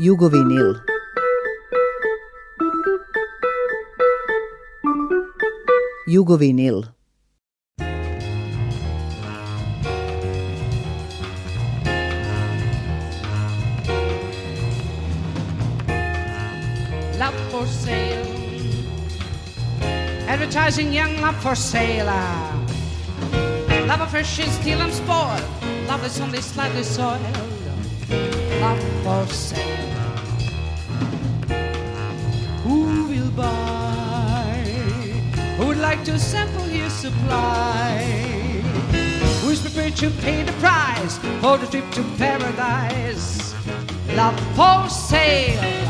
Jugovinil. Jugovinil. Love for sale. Advertising young love for sale. Love of fresh, steal and spoil. Love is only slightly soiled up for sale. Who will buy? Who would like to sample his supply? Who's prepared to pay the price for the trip to paradise? Love for sale.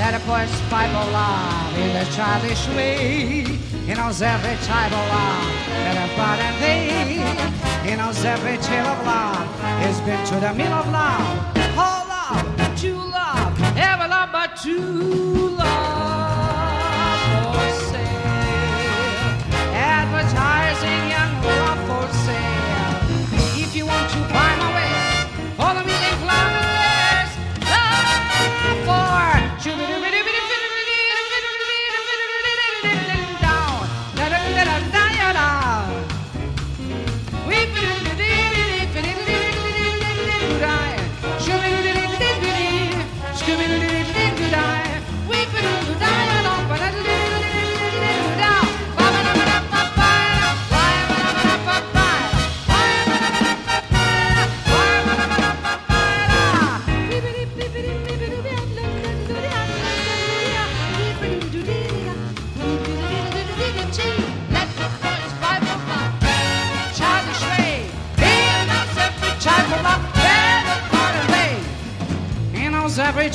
That a boy's Bible love in the childish way. He knows every type of love that I've got and they. He knows every tale of love. He's been to the middle of love. All love, true love, ever love but true love.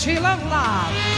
she loves life.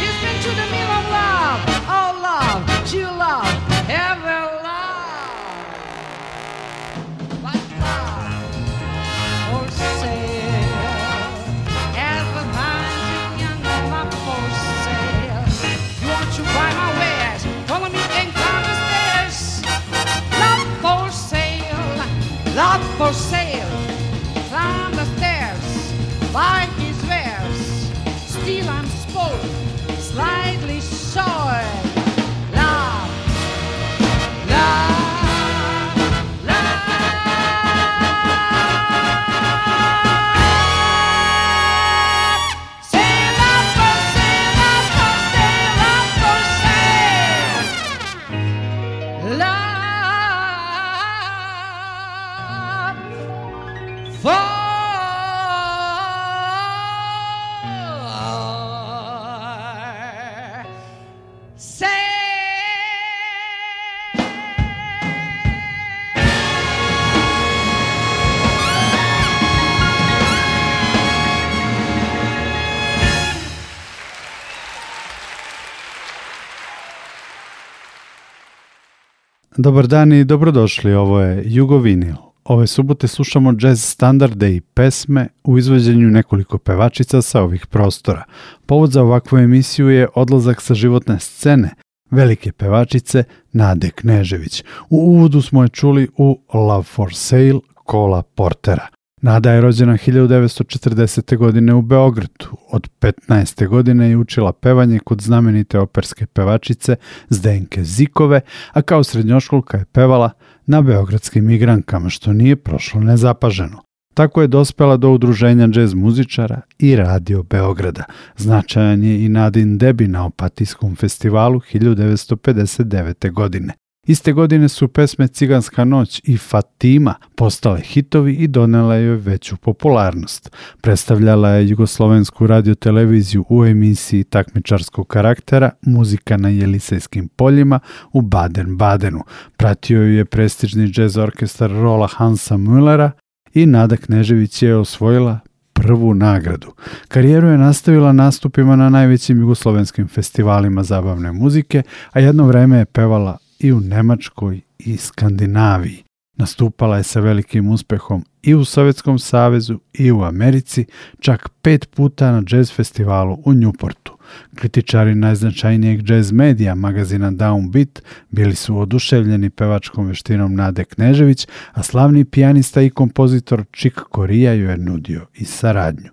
Dobar dan i dobrodošli, ovo je Jugovinil. Ove subote slušamo jazz standarde i pesme u izvođenju nekoliko pevačica sa ovih prostora. Povod za ovakvu emisiju je odlazak sa životne scene velike pevačice Nade Knežević. U uvodu smo je čuli u Love for Sale Kola Portera. Nada je rođena 1940. godine u Beogradu. Od 15. godine je učila pevanje kod znamenite operske pevačice Zdenke Zikove, a kao srednjoškolka je pevala na beogradskim igrankama, što nije prošlo nezapaženo. Tako je dospela do udruženja džez muzičara i Radio Beograda. Značajan je i Nadin Debi na Opatijskom festivalu 1959. godine. Iste godine su pesme Ciganska noć i Fatima postale hitovi i donela joj veću popularnost. Predstavljala je jugoslovensku radioteleviziju u emisiji takmičarskog karaktera Muzika na Jelisejskim poljima u Baden-Badenu. Pratio ju je prestižni džez orkestar Rola Hansa Müllera i Nada Knežević je osvojila prvu nagradu. Karijeru je nastavila nastupima na najvećim jugoslovenskim festivalima zabavne muzike, a jedno vreme je pevala i u Nemačkoj i Skandinaviji. Nastupala je sa velikim uspehom i u Sovjetskom savezu i u Americi, čak pet puta na jazz festivalu u Newportu. Kritičari najznačajnijeg jazz medija, magazina Downbeat, bili su oduševljeni pevačkom veštinom Nade Knežević, a slavni pijanista i kompozitor Čik Korija ju je nudio i saradnju.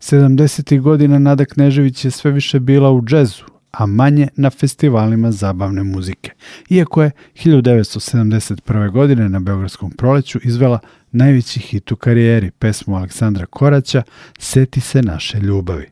70. godina Nada Knežević je sve više bila u džezu, a manje na festivalima zabavne muzike, iako je 1971. godine na Beogradskom proleću izvela najveći hit u karijeri, pesmu Aleksandra Koraća Seti se naše ljubavi.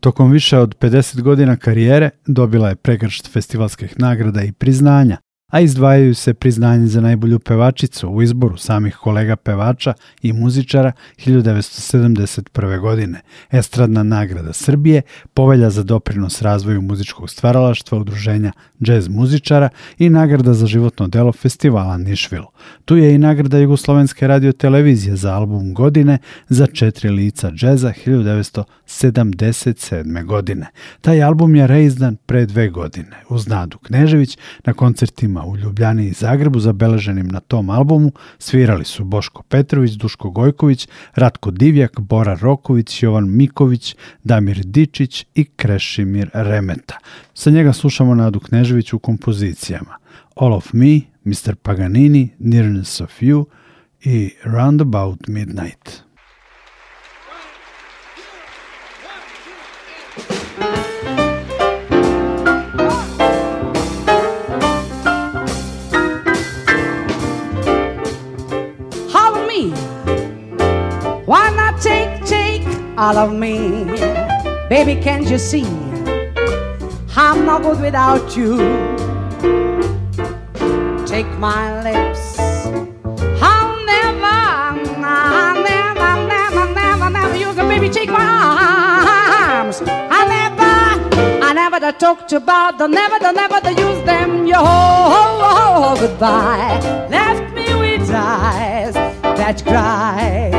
Tokom više od 50 godina karijere dobila je pregršt festivalskih nagrada i priznanja, a izdvajaju se priznanje za najbolju pevačicu u izboru samih kolega pevača i muzičara 1971. godine, Estradna nagrada Srbije, povelja za doprinos razvoju muzičkog stvaralaštva udruženja džez muzičara i nagrada za životno delo festivala Nišvil. Tu je i nagrada Jugoslovenske radiotelevizije za album godine za četiri lica džeza 1977. godine. Taj album je reizdan pre dve godine uz Nadu Knežević na koncertima klubovima u Ljubljani i Zagrebu zabeleženim na tom albumu svirali su Boško Petrović, Duško Gojković, Ratko Divjak, Bora Roković, Jovan Miković, Damir Dičić i Krešimir Remeta. Sa njega slušamo Nadu Knežević u kompozicijama All of Me, Mr. Paganini, Nearness of You i Roundabout Midnight. Why not take, take all of me? Baby, can't you see? I'm not good without you. Take my lips. I'll never, I'll never, never, never, never. use a baby take my arms. I never, I never talked about the never, the never the use them. Yo, oh, oh, oh, goodbye. Left me with eyes that cry.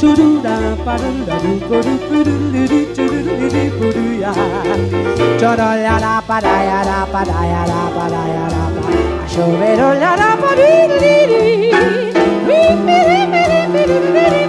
to do da pa do da do go do do do do do do do do do do ya cho do ya da pa da ya da pa da ya da pa da ya da pa a sho ve do ya da pa di di di di mi mi mi mi mi mi mi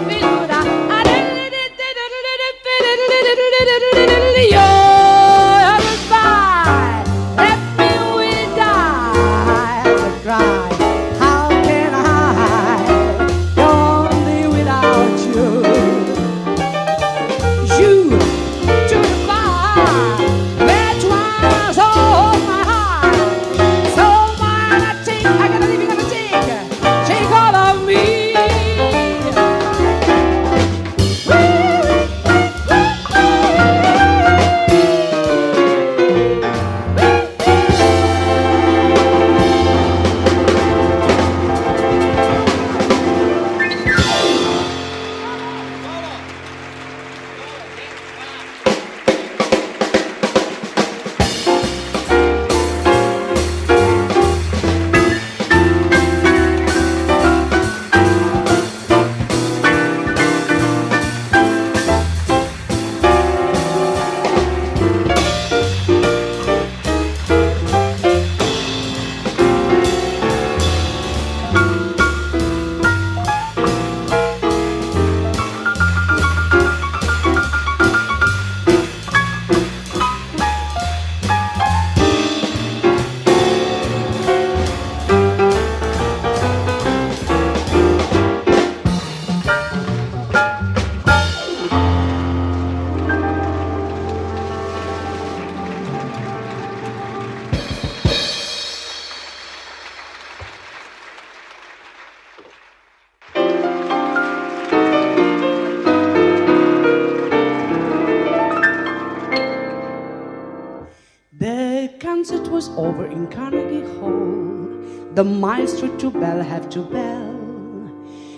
maestro to bell have to bell.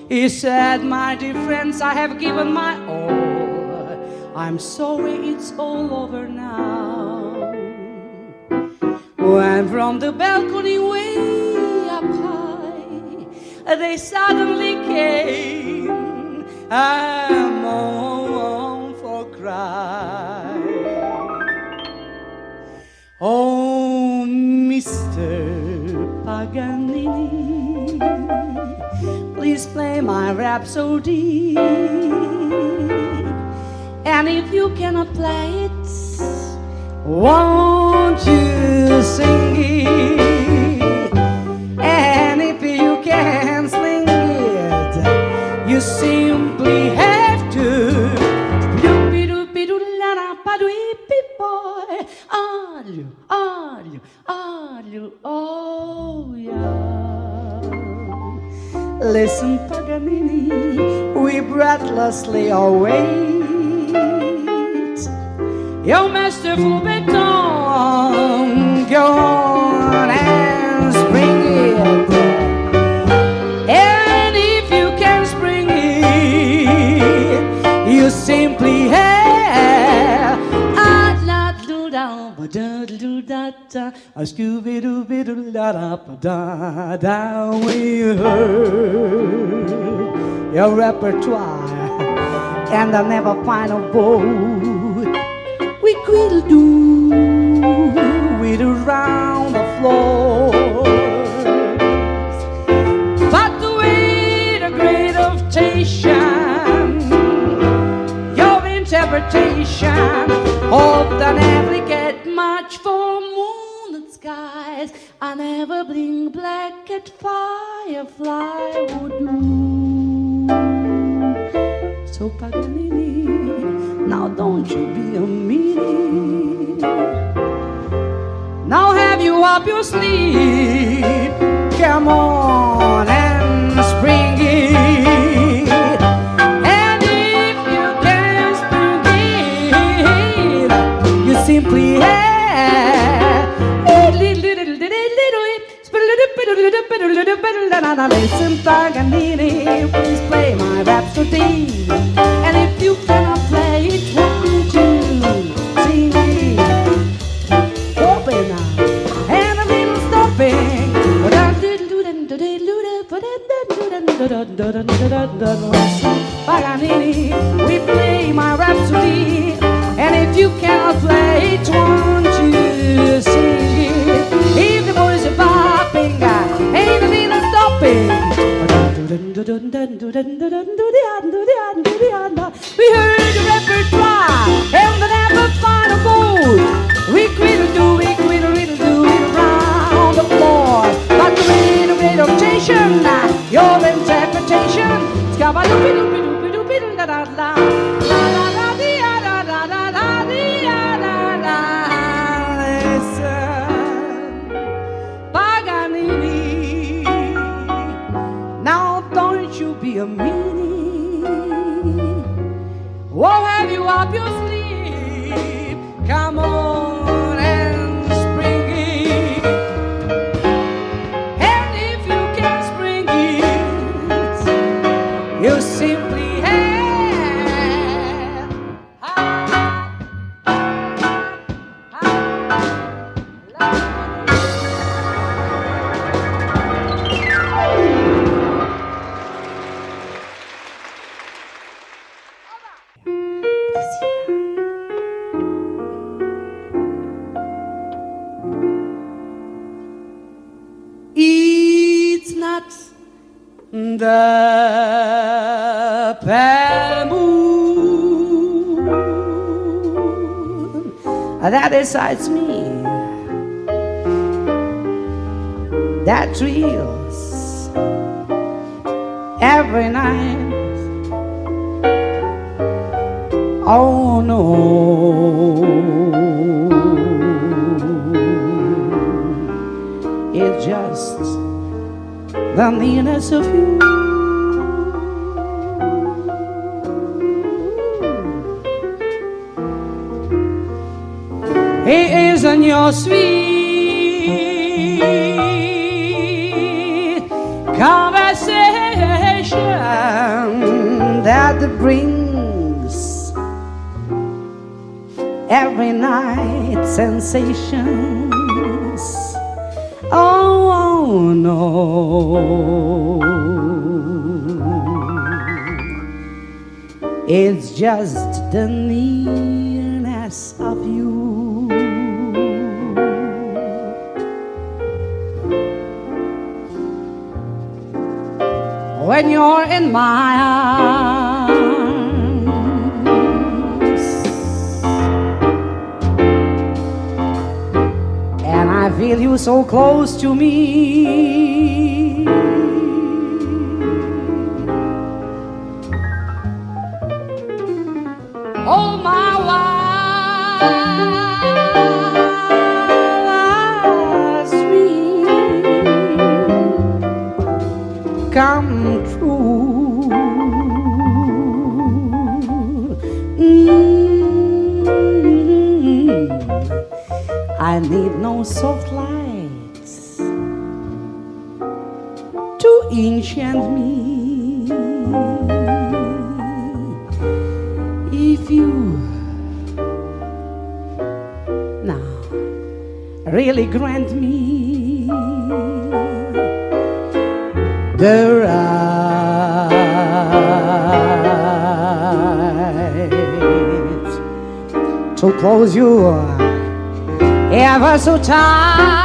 He said, My dear friends, I have given my all. I'm sorry it's all over now. When from the balcony way up high, they suddenly came. I'm on for cry. Oh, Mr. Pagan play my rhapsody? And if you cannot play it, won't you sing it? Listen, Paganini, we breathlessly await your masterful baton. Go on and spring it. And if you can spring it, you simply have. doo da da, a scooby doo bee doo da da da da. We heard your repertoire and I never find a boat. We quiddle do we around the floor. interpretation. Hope I never get much for moonlit skies. I never blink black at firefly would do. So Paganini, now don't you be a meanie. Now have you up your sleeve. Come on. better listen Paganini. Please play my rhapsody. And if you cannot play it, won't you see me? Open up and I've been stopping. Paganini, we play my rhapsody. And if you cannot play it, won't Eu sempre besides me that reels every night. Oh no, it's just the nearness of you. your sweet conversation that brings every night sensations. Oh, oh, no. It's just the need my arms. And I feel you so close to me. soft lights to enchant me. If you now really grant me the right to close your eyes ever so tired.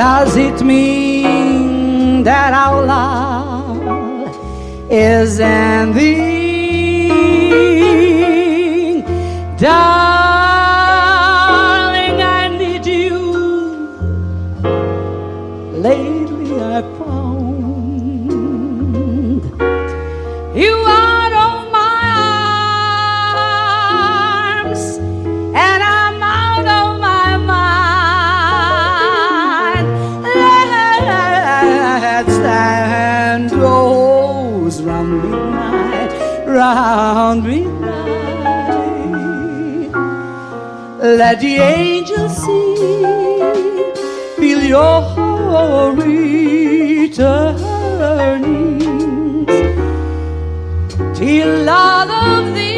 Does it mean that our love is ending? Does Let the angels sing, feel your returning, till all of the.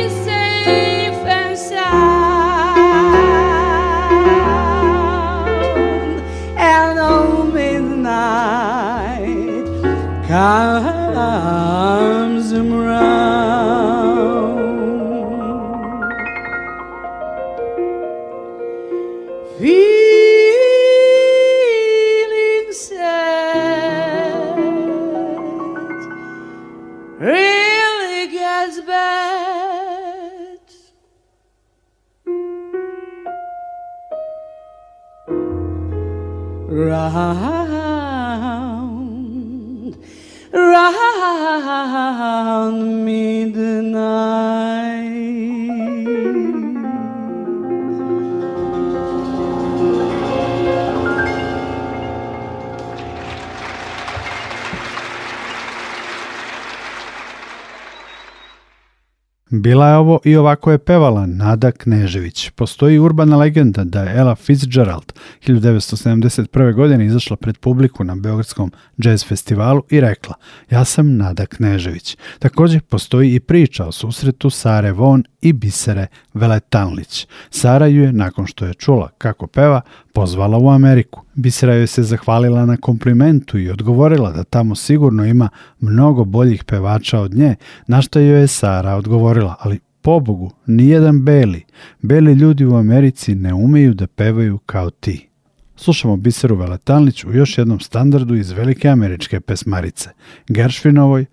Bila je ovo i ovako je pevala Nada Knežević. Postoji urbana legenda da je Ella Fitzgerald 1971. godine izašla pred publiku na Beogradskom jazz festivalu i rekla Ja sam Nada Knežević. Takođe postoji i priča o susretu Sare Von i Bisere Veletanlić. Sara ju je, nakon što je čula kako peva, pozvala u Ameriku. Bisera joj se zahvalila na komplimentu i odgovorila da tamo sigurno ima mnogo boljih pevača od nje, na što joj je Sara odgovorila, ali pobogu, nijedan beli. Beli ljudi u Americi ne umeju da pevaju kao ti. Slušamo Biseru Veletanlić u još jednom standardu iz velike američke pesmarice, Gershvinovoj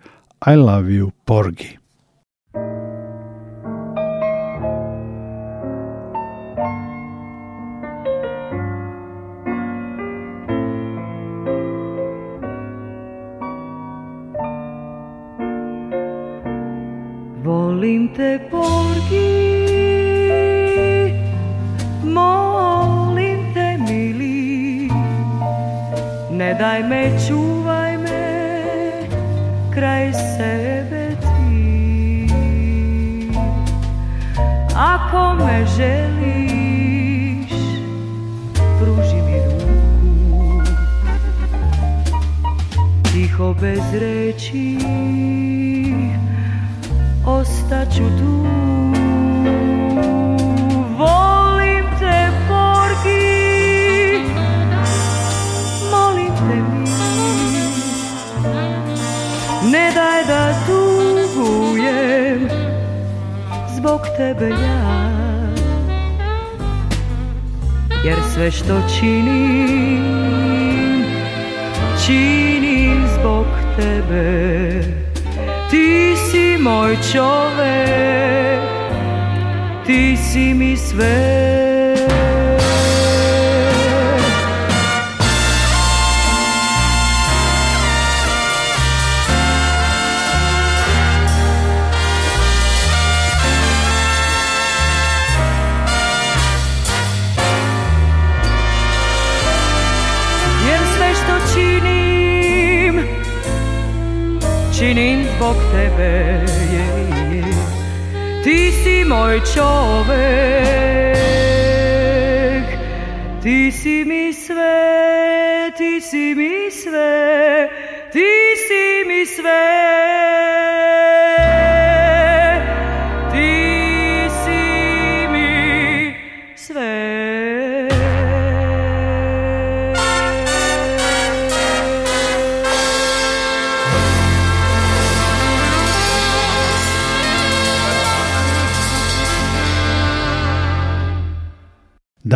I Love You Porgy. me, čuvaj me kraj sebe ti Ako me želiš pruži mi ruku Tiho bez reći ostaću tu tebe ja Jer sve što činim Činim zbog tebe Ti si moj čovek Ti si mi sve tebe je Ti si moj čovek Ti si mi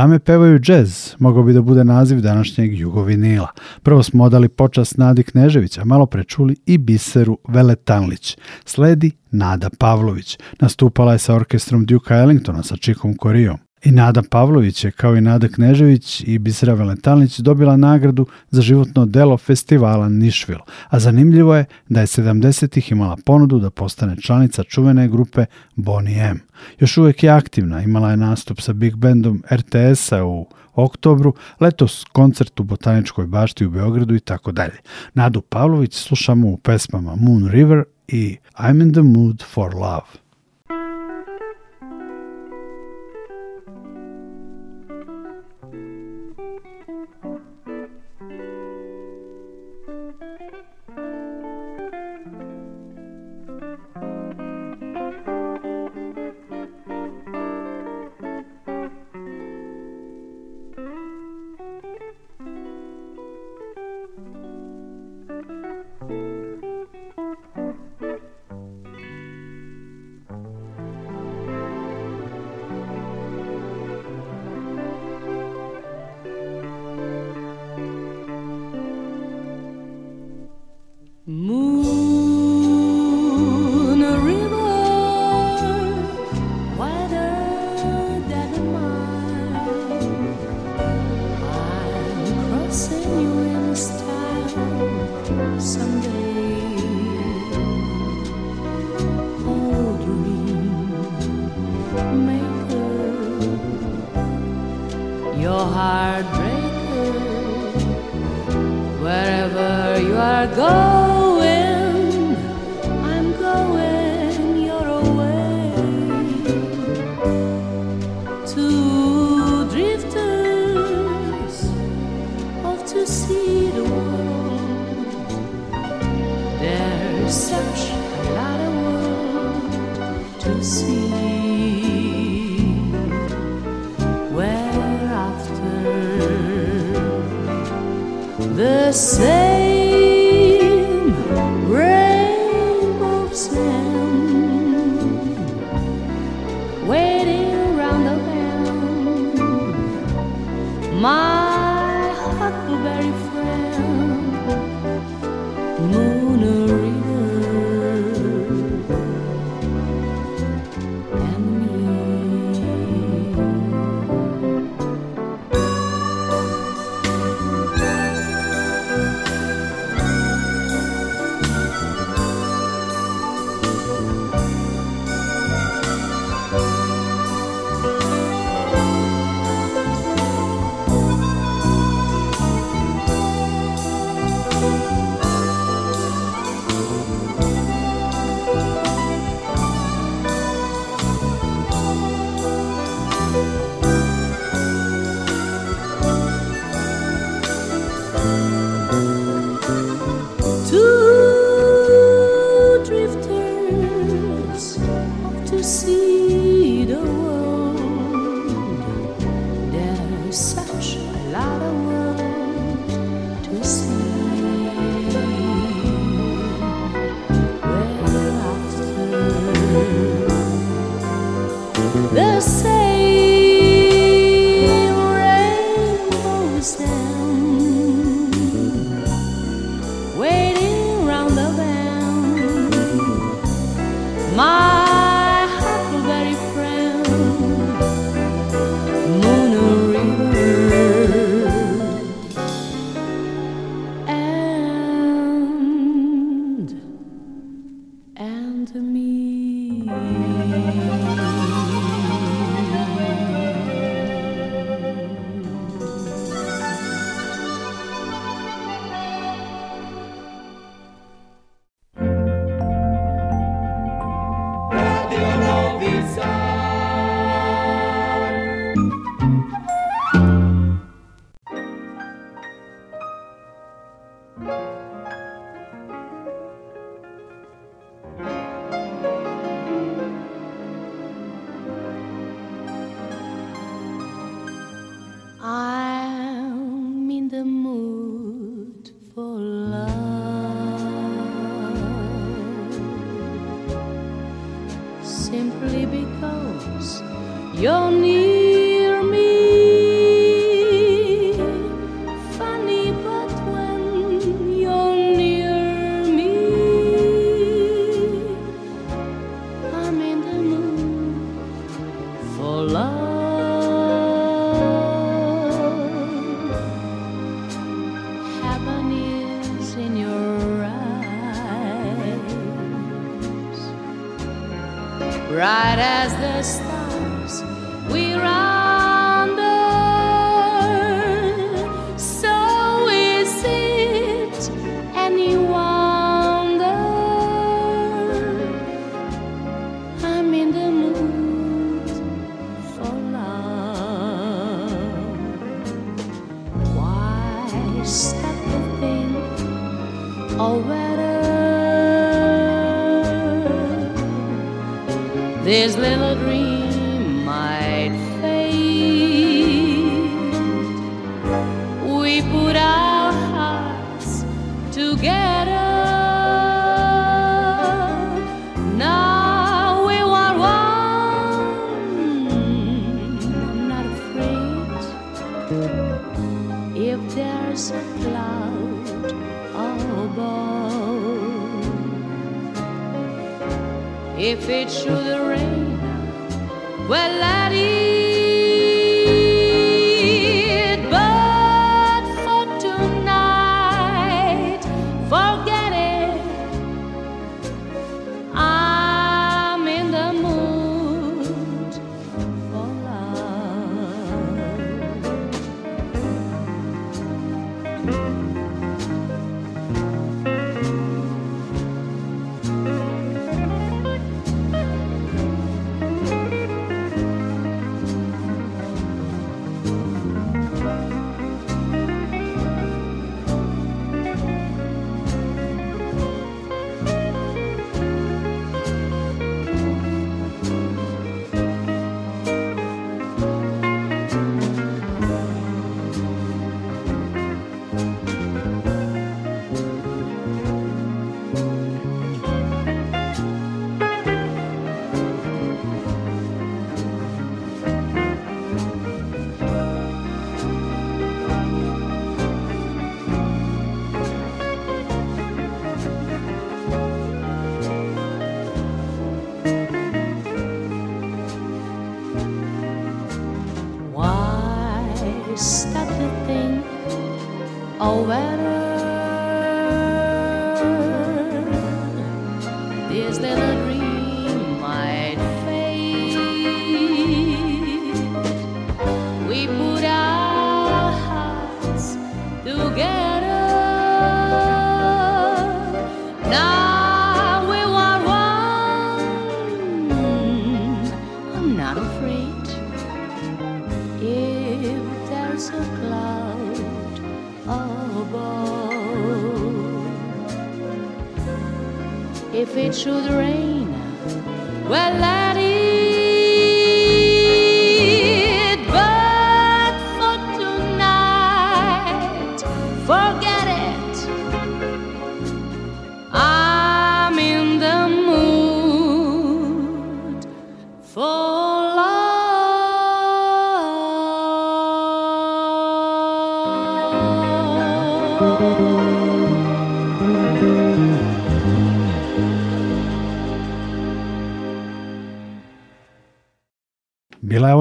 Dame pevaju džez, mogao bi da bude naziv današnjeg jugovinila. Prvo smo odali počas Nadi Knežević, a malo prečuli i biseru Veletanlić. Sledi Nada Pavlović. Nastupala je sa orkestrom Duke Ellingtona sa Čikom Korijom. I Nada Pavlović je, kao i Nada Knežević i Bisera Valentalnić, dobila nagradu za životno delo festivala Nišvil, a zanimljivo je da je 70-ih imala ponudu da postane članica čuvene grupe Bonnie M. Još uvek je aktivna, imala je nastup sa Big Bandom RTS-a u oktobru, letos koncert u Botaničkoj bašti u Beogradu i tako dalje. Nadu Pavlović slušamo u pesmama Moon River i I'm in the mood for love.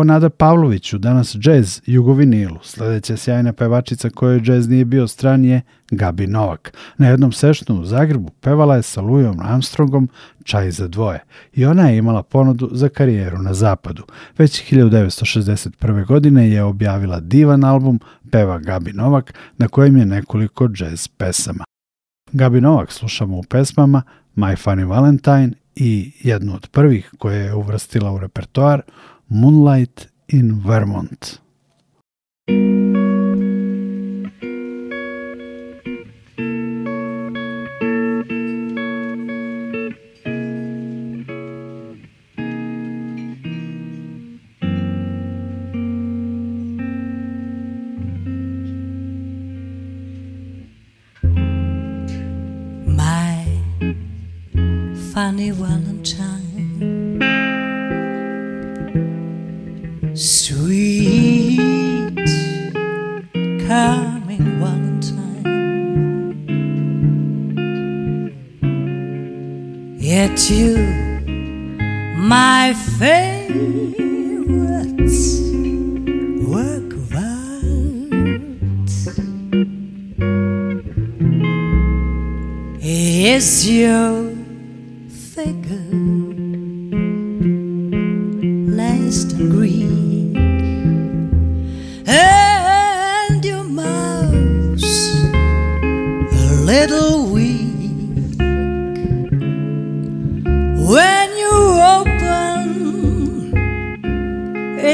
kao Nada u danas džez Jugovinilu. Sledeća sjajna pevačica kojoj džez nije bio stran je Gabi Novak. Na jednom sešnu u Zagrebu pevala je sa Lujom Armstrongom Čaj za dvoje i ona je imala ponudu za karijeru na zapadu. Već 1961. godine je objavila divan album Peva Gabi Novak na kojem je nekoliko džez pesama. Gabi Novak slušamo u pesmama My Funny Valentine i jednu od prvih koje je uvrstila u repertoar Moonlight in Vermont.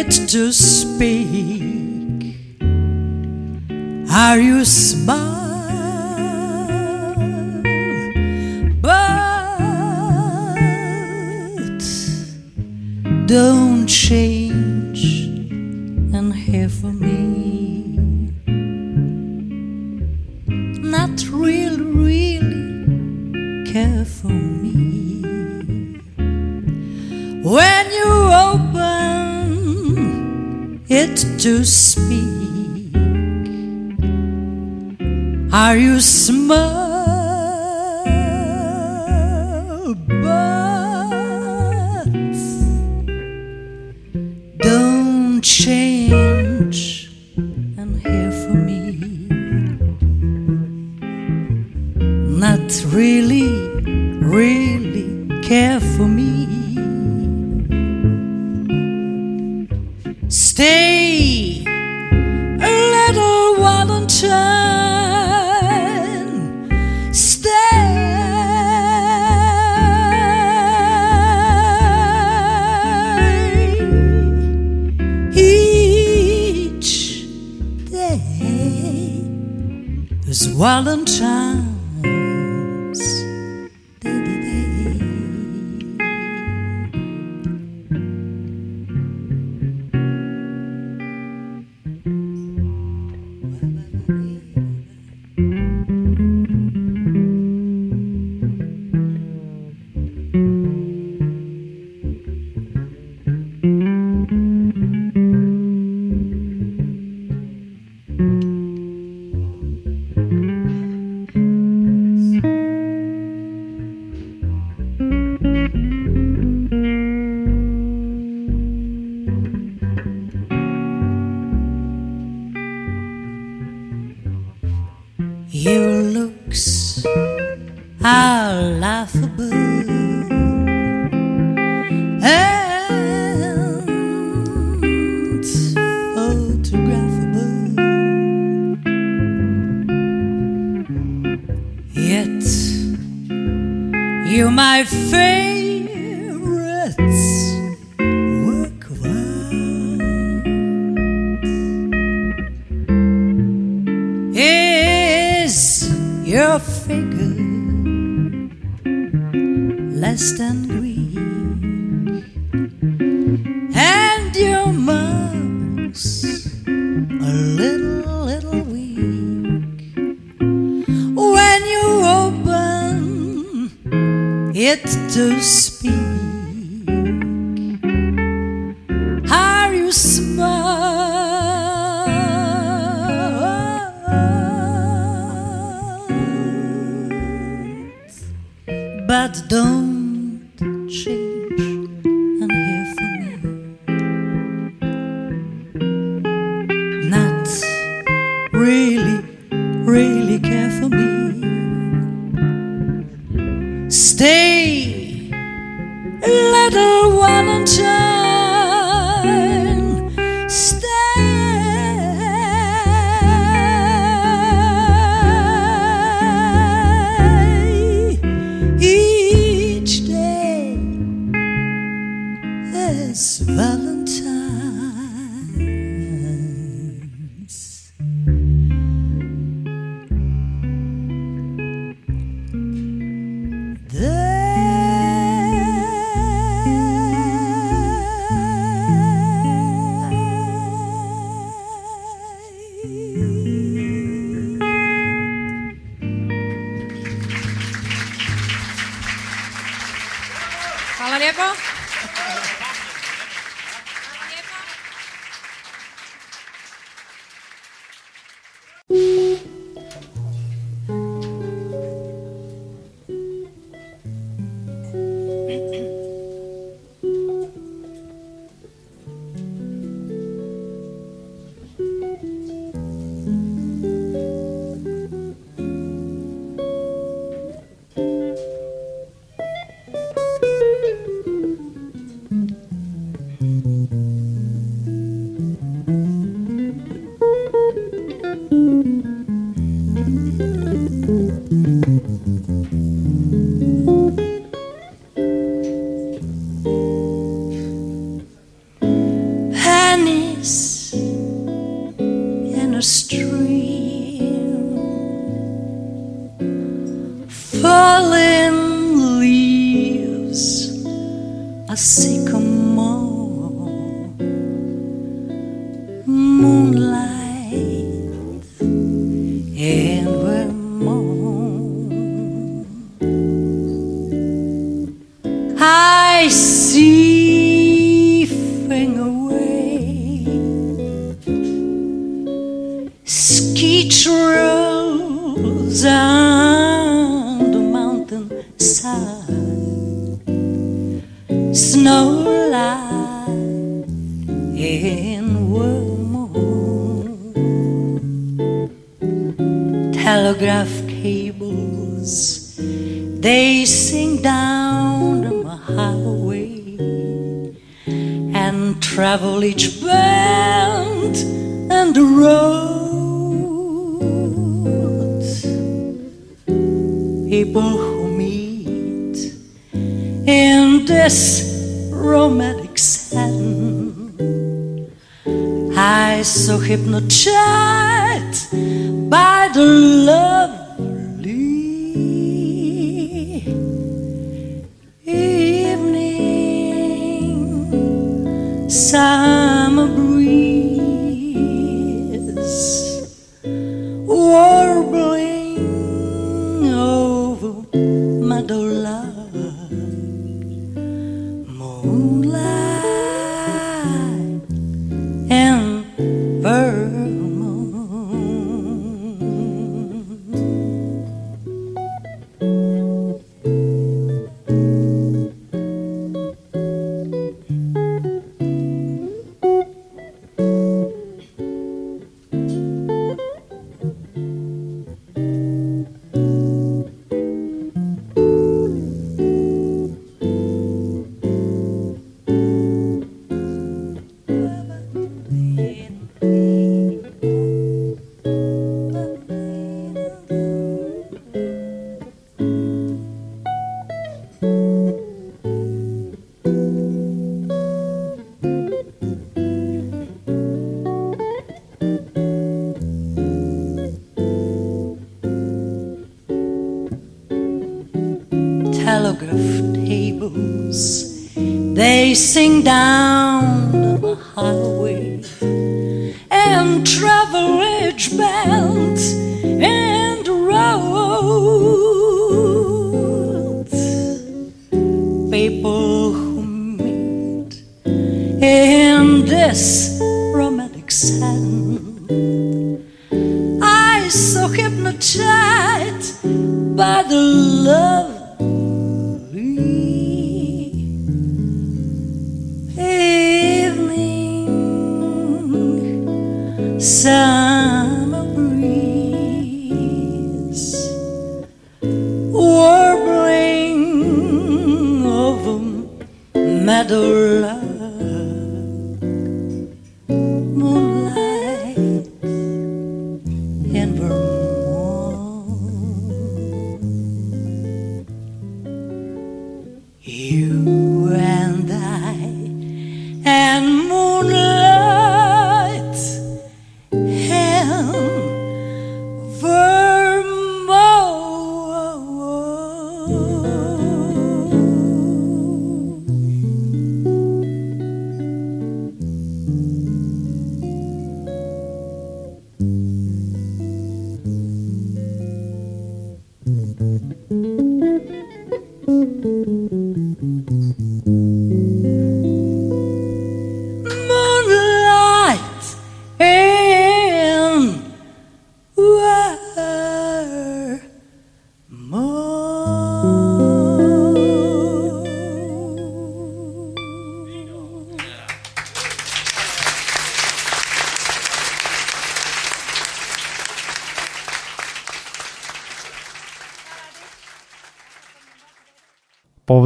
to speak? Are you smart? But don't change. to speak? Are you smart?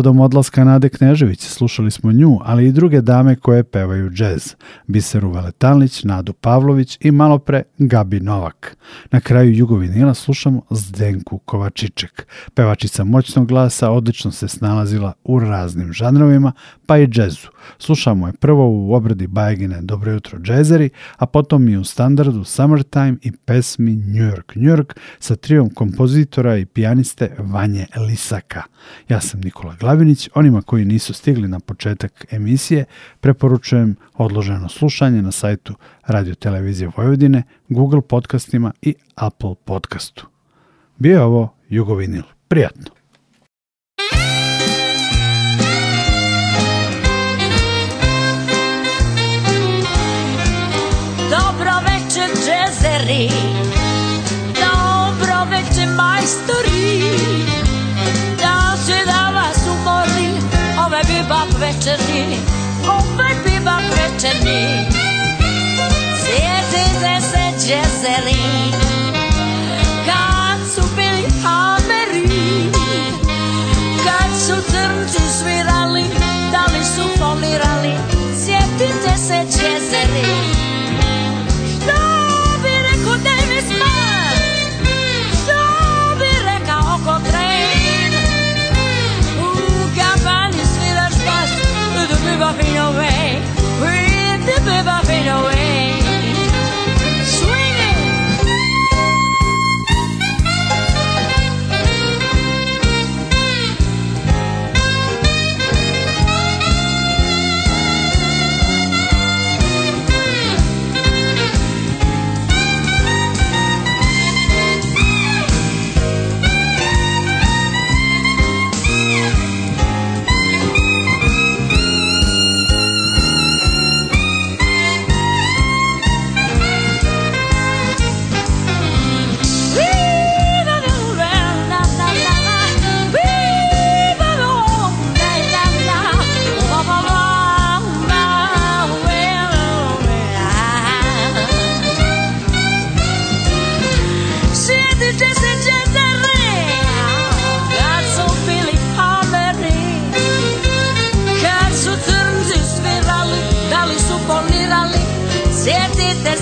povodom odlaska Nade Knežević slušali smo nju, ali i druge dame koje pevaju džez, Biseru Veletalnić, Nadu Pavlović i malopre Gabi Novak. Na kraju Jugovinila slušamo Zdenku Kovačiček. Pevačica moćnog glasa odlično se snalazila u raznim žanrovima, pa i džezu. Slušamo je prvo u obradi Bajgine Dobro jutro džezeri, a potom i u standardu Summertime i pesmi New York, New York sa trijom kompozitora i pijaniste Vanje Lisaka. Ja sam Nikola Glas Lavinić. Onima koji nisu stigli na početak emisije, preporučujem odloženo slušanje na sajtu Radio Televizije Vojvodine, Google podcastima i Apple podcastu. Bio je ovo Jugovinil. Prijatno! rečeni, opet biva prečeni. Sjetite se Jeseli, kad su bili ameri, kad su crnci svirali, da li su folirali, sjetite se Jeseli.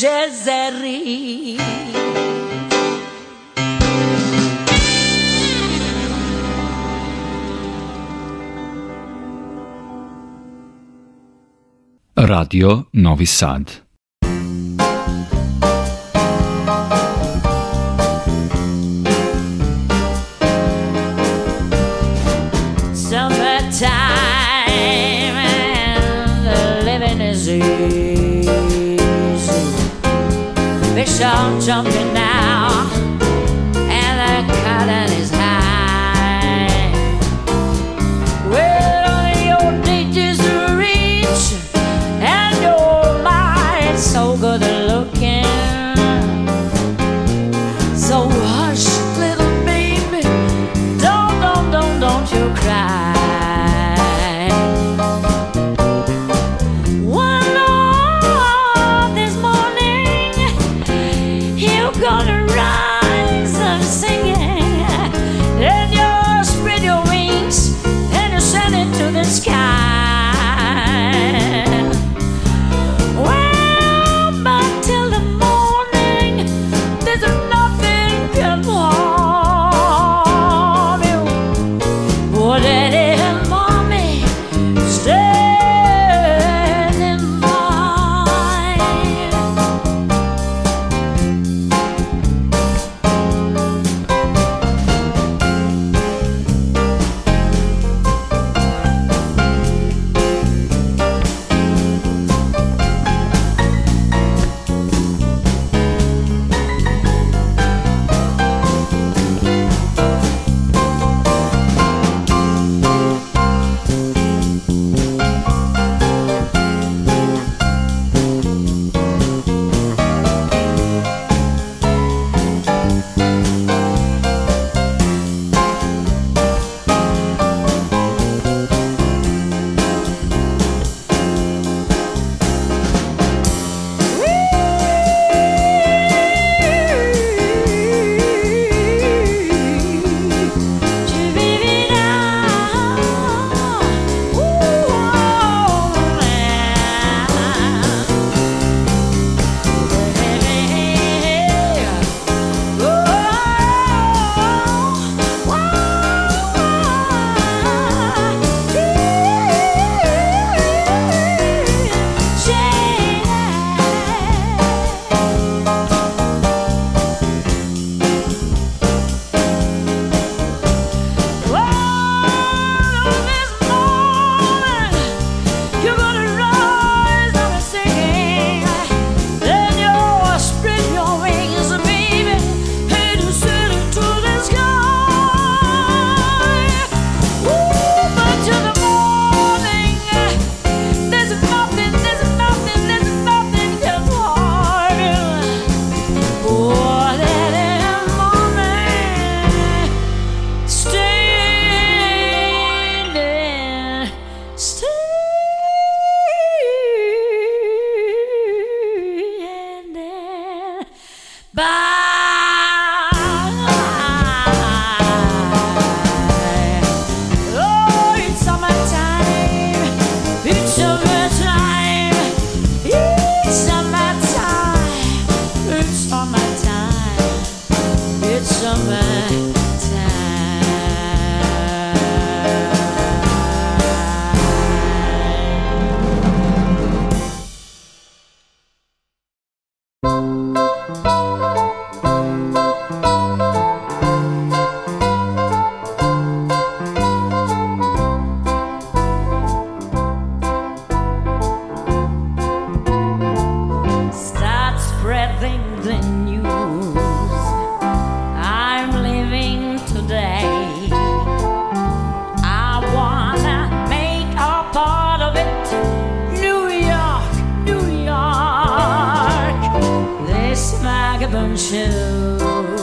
Geseri. Radio Novi Sad out, jumping you. 放手。